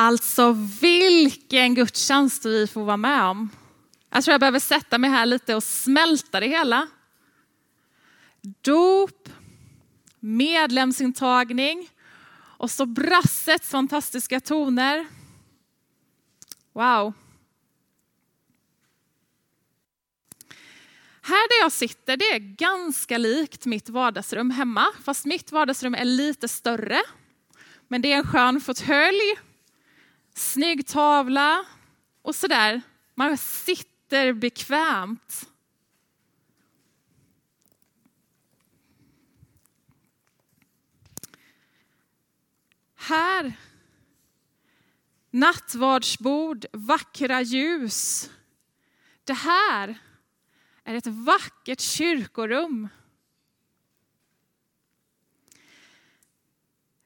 Alltså vilken gudstjänst vi får vara med om. Jag tror jag behöver sätta mig här lite och smälta det hela. Dop, medlemsintagning och så brassets fantastiska toner. Wow. Här där jag sitter, det är ganska likt mitt vardagsrum hemma, fast mitt vardagsrum är lite större. Men det är en skön fåtölj, snygg tavla och sådär. Man sitter bekvämt. Här, nattvardsbord, vackra ljus. Det här är ett vackert kyrkorum.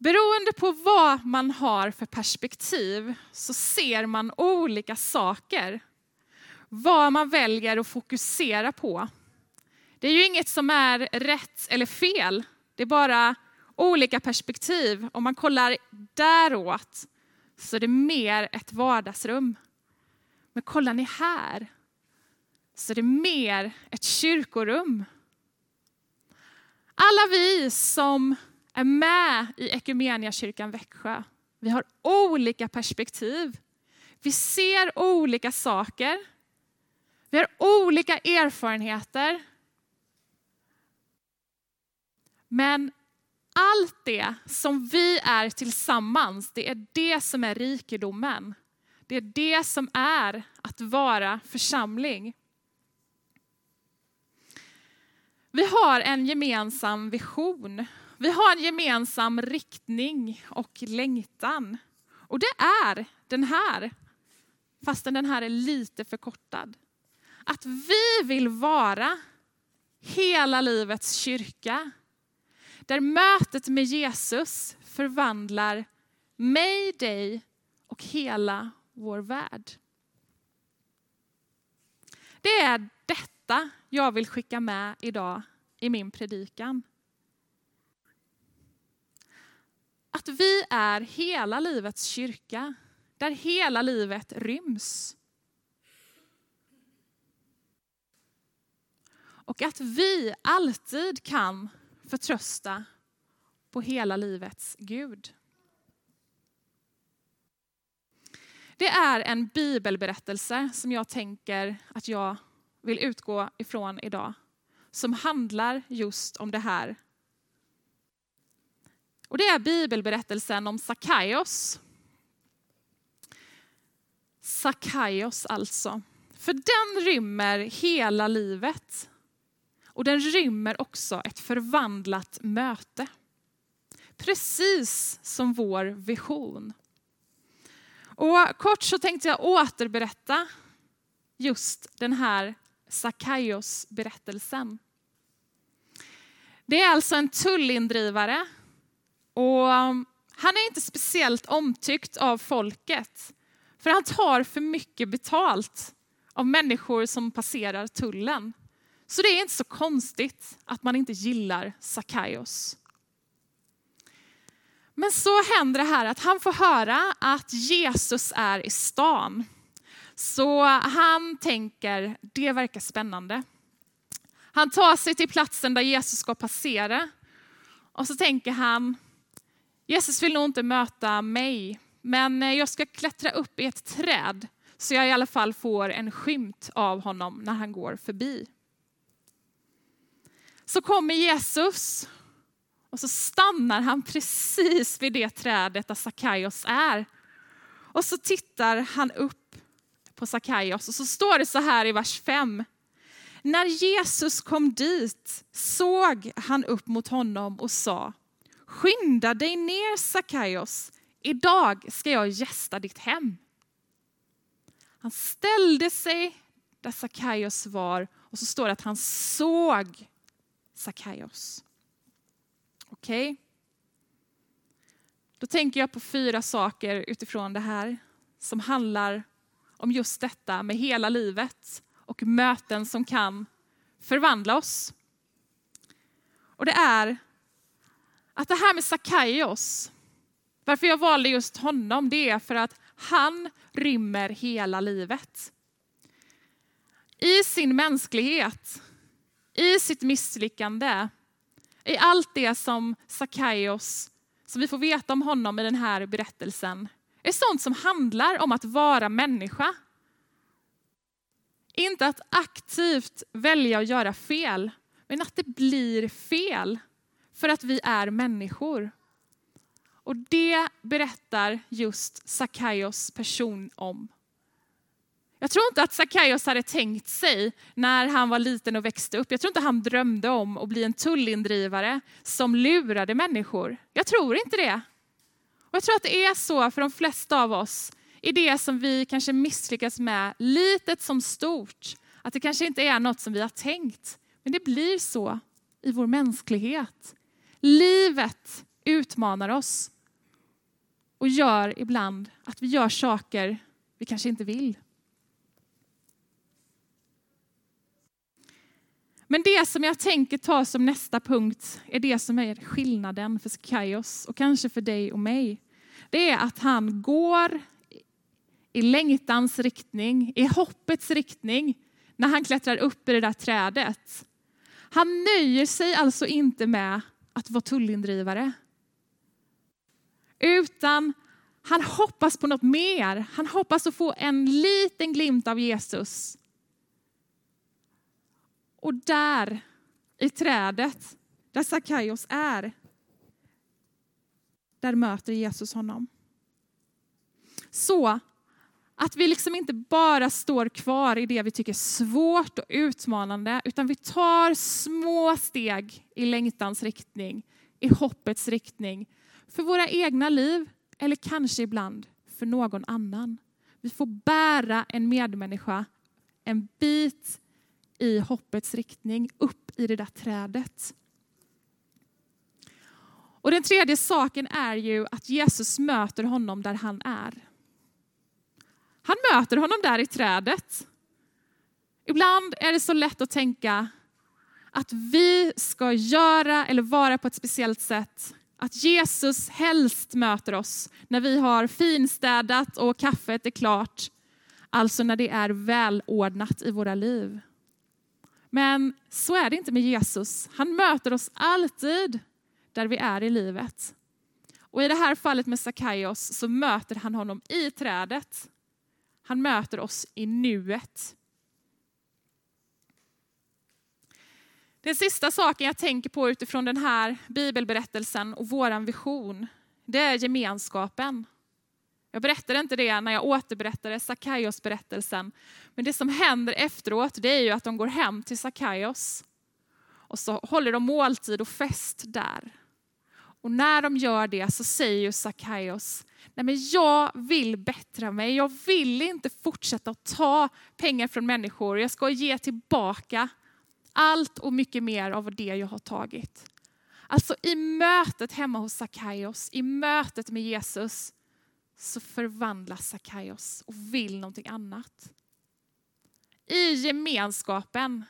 Beroende på vad man har för perspektiv så ser man olika saker. Vad man väljer att fokusera på. Det är ju inget som är rätt eller fel. Det är bara olika perspektiv. Om man kollar däråt så är det mer ett vardagsrum. Men kollar ni här så är det mer ett kyrkorum. Alla vi som är med i Equmeniakyrkan Växjö, vi har olika perspektiv. Vi ser olika saker. Vi har olika erfarenheter. Men allt det som vi är tillsammans, det är det som är rikedomen. Det är det som är att vara församling. Vi har en gemensam vision. Vi har en gemensam riktning och längtan. Och det är den här, fastän den här är lite förkortad. Att vi vill vara hela livets kyrka. Där mötet med Jesus förvandlar mig, dig och hela vår värld. Det är detta jag vill skicka med idag i min predikan. Att vi är hela livets kyrka, där hela livet ryms. Och att vi alltid kan förtrösta på hela livets Gud. Det är en bibelberättelse som jag tänker att jag vill utgå ifrån idag. Som handlar just om det här. Och det är bibelberättelsen om Sakaios. Sakaios alltså. För den rymmer hela livet. Och den rymmer också ett förvandlat möte. Precis som vår vision. Och kort så tänkte jag återberätta just den här Sakaios berättelsen. Det är alltså en tullindrivare och um, han är inte speciellt omtyckt av folket. För han tar för mycket betalt av människor som passerar tullen. Så det är inte så konstigt att man inte gillar Sackaios. Men så händer det här att han får höra att Jesus är i stan. Så han tänker, det verkar spännande. Han tar sig till platsen där Jesus ska passera. Och så tänker han, Jesus vill nog inte möta mig, men eh, jag ska klättra upp i ett träd så jag i alla fall får en skymt av honom när han går förbi. Så kommer Jesus och så stannar han precis vid det trädet där Sakaios är. Och så tittar han upp på Sakaios och så står det så här i vers 5. När Jesus kom dit såg han upp mot honom och sa, skynda dig ner Sakaios, idag ska jag gästa ditt hem. Han ställde sig där Sakaios var och så står det att han såg Sakaios. Okej? Okay? Då tänker jag på fyra saker utifrån det här som handlar om just detta med hela livet och möten som kan förvandla oss. Och det är att det här med Sakaios Varför jag valde just honom, det är för att han rymmer hela livet. I sin mänsklighet, i sitt misslyckande, i allt det som Sackaios, som vi får veta om honom i den här berättelsen, är sånt som handlar om att vara människa. Inte att aktivt välja att göra fel, men att det blir fel för att vi är människor. Och det berättar just Sackaios person om. Jag tror inte att Sackaios hade tänkt sig när han var liten och växte upp. Jag tror inte han drömde om att bli en tullindrivare som lurade människor. Jag tror inte det. Och jag tror att det är så för de flesta av oss i det som vi kanske misslyckas med, litet som stort. Att det kanske inte är något som vi har tänkt, men det blir så i vår mänsklighet. Livet utmanar oss och gör ibland att vi gör saker vi kanske inte vill. Men det som jag tänker ta som nästa punkt är det som är skillnaden för Kaios och kanske för dig och mig. Det är att han går i längtans riktning, i hoppets riktning, när han klättrar upp i det där trädet. Han nöjer sig alltså inte med att vara tullindrivare. Utan han hoppas på något mer. Han hoppas att få en liten glimt av Jesus. Och där, i trädet, där Sackaios är, där möter Jesus honom. Så att vi liksom inte bara står kvar i det vi tycker är svårt och utmanande, utan vi tar små steg i längtans riktning, i hoppets riktning, för våra egna liv eller kanske ibland för någon annan. Vi får bära en medmänniska en bit i hoppets riktning, upp i det där trädet. Och den tredje saken är ju att Jesus möter honom där han är. Han möter honom där i trädet. Ibland är det så lätt att tänka att vi ska göra eller vara på ett speciellt sätt. Att Jesus helst möter oss när vi har finstädat och kaffet är klart. Alltså när det är välordnat i våra liv. Men så är det inte med Jesus. Han möter oss alltid där vi är i livet. Och i det här fallet med Sackaios så möter han honom i trädet. Han möter oss i nuet. Den sista saken jag tänker på utifrån den här bibelberättelsen och vår vision, det är gemenskapen. Jag berättade inte det när jag återberättade Sackaios berättelsen. Men det som händer efteråt det är ju att de går hem till Sackaios. Och så håller de måltid och fest där. Och när de gör det så säger ju Sackaios, nej men jag vill bättra mig, jag vill inte fortsätta att ta pengar från människor, jag ska ge tillbaka allt och mycket mer av det jag har tagit. Alltså i mötet hemma hos Sackaios, i mötet med Jesus, så förvandlas Sackaios och vill någonting annat. I gemenskapen,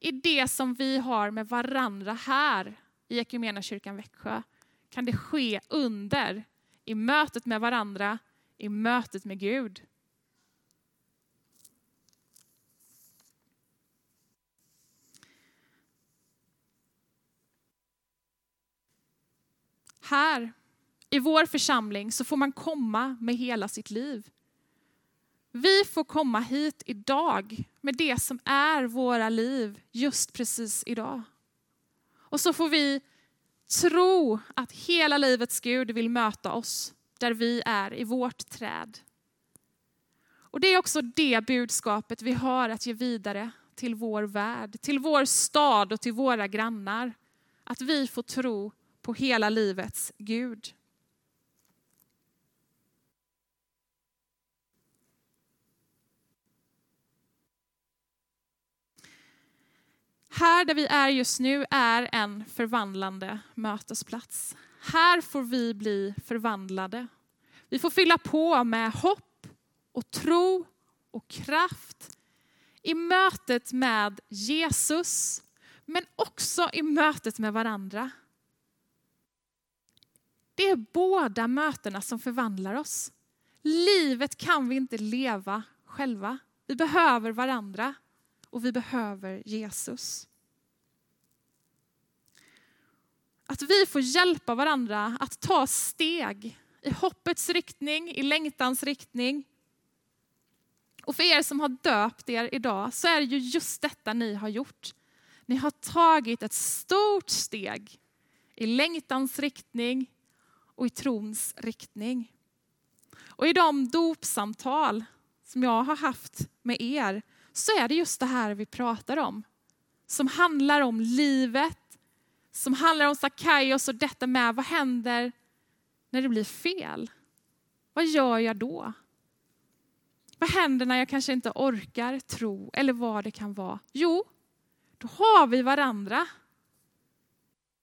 i det som vi har med varandra här i kyrkan Växjö, kan det ske under i mötet med varandra, i mötet med Gud. Här i vår församling så får man komma med hela sitt liv. Vi får komma hit idag med det som är våra liv just precis idag. Och så får vi tro att hela livets Gud vill möta oss där vi är i vårt träd. Och det är också det budskapet vi har att ge vidare till vår värld, till vår stad och till våra grannar. Att vi får tro på hela livets Gud. Här där vi är just nu är en förvandlande mötesplats. Här får vi bli förvandlade. Vi får fylla på med hopp och tro och kraft i mötet med Jesus, men också i mötet med varandra. Det är båda mötena som förvandlar oss. Livet kan vi inte leva själva. Vi behöver varandra och vi behöver Jesus. Att vi får hjälpa varandra att ta steg i hoppets riktning, i längtans riktning. Och för er som har döpt er idag så är det ju just detta ni har gjort. Ni har tagit ett stort steg i längtans riktning och i trons riktning. Och i de dopsamtal som jag har haft med er så är det just det här vi pratar om. Som handlar om livet, som handlar om Sackaios och detta med vad händer när det blir fel? Vad gör jag då? Vad händer när jag kanske inte orkar tro eller vad det kan vara? Jo, då har vi varandra.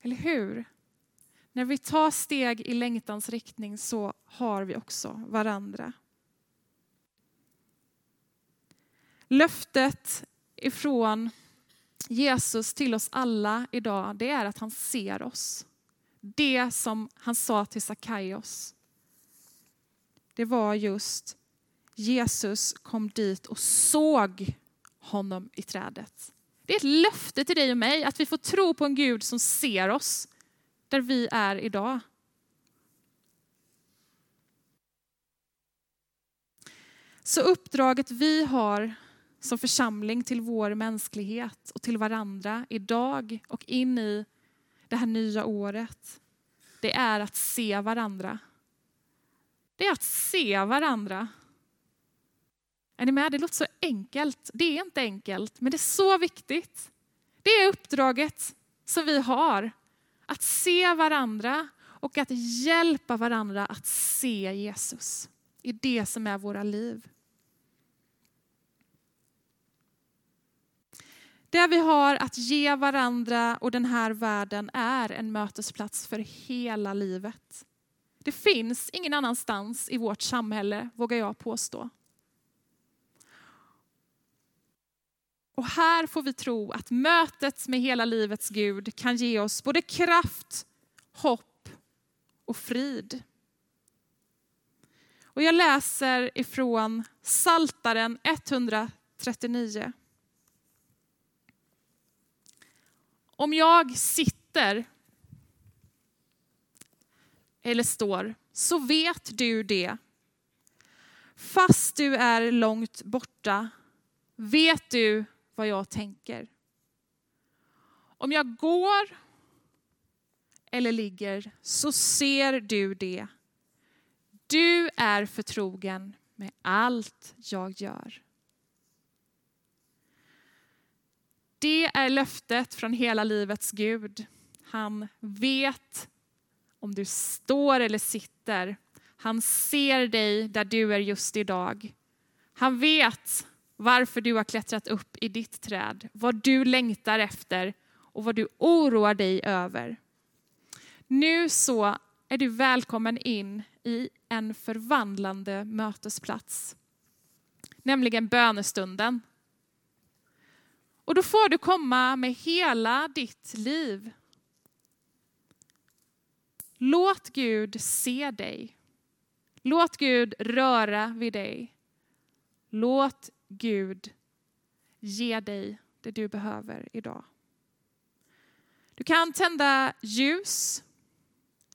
Eller hur? När vi tar steg i längtans riktning så har vi också varandra. Löftet ifrån Jesus till oss alla idag, det är att han ser oss. Det som han sa till Sackaios, det var just Jesus kom dit och såg honom i trädet. Det är ett löfte till dig och mig att vi får tro på en Gud som ser oss där vi är idag. Så uppdraget vi har som församling till vår mänsklighet och till varandra idag och in i det här nya året, det är att se varandra. Det är att se varandra. Är ni med? Det låter så enkelt. Det är inte enkelt, men det är så viktigt. Det är uppdraget som vi har. Att se varandra och att hjälpa varandra att se Jesus i det som är våra liv. Det vi har att ge varandra och den här världen är en mötesplats för hela livet. Det finns ingen annanstans i vårt samhälle, vågar jag påstå. Och här får vi tro att mötet med hela livets Gud kan ge oss både kraft, hopp och frid. Och jag läser ifrån Saltaren 139. Om jag sitter eller står, så vet du det. Fast du är långt borta vet du vad jag tänker. Om jag går eller ligger så ser du det. Du är förtrogen med allt jag gör. Det är löftet från hela livets Gud. Han vet om du står eller sitter. Han ser dig där du är just idag. Han vet varför du har klättrat upp i ditt träd, vad du längtar efter och vad du oroar dig över. Nu så är du välkommen in i en förvandlande mötesplats, nämligen bönestunden. Och då får du komma med hela ditt liv. Låt Gud se dig. Låt Gud röra vid dig. Låt Gud ge dig det du behöver idag. Du kan tända ljus.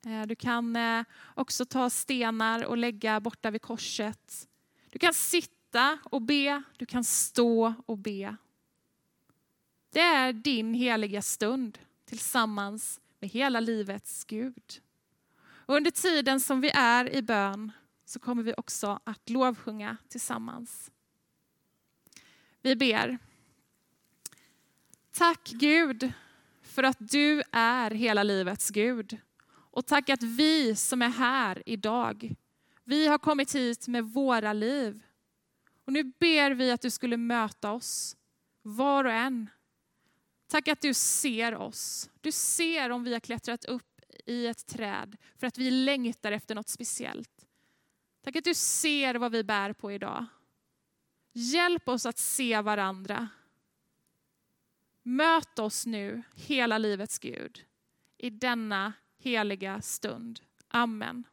Eh, du kan eh, också ta stenar och lägga borta vid korset. Du kan sitta och be, du kan stå och be. Det är din heliga stund tillsammans med hela livets Gud. Och under tiden som vi är i bön så kommer vi också att lovsjunga tillsammans. Vi ber. Tack Gud för att du är hela livets Gud. Och tack att vi som är här idag, vi har kommit hit med våra liv. Och nu ber vi att du skulle möta oss, var och en. Tack att du ser oss. Du ser om vi har klättrat upp i ett träd för att vi längtar efter något speciellt. Tack att du ser vad vi bär på idag. Hjälp oss att se varandra. Möt oss nu, hela livets Gud, i denna heliga stund. Amen.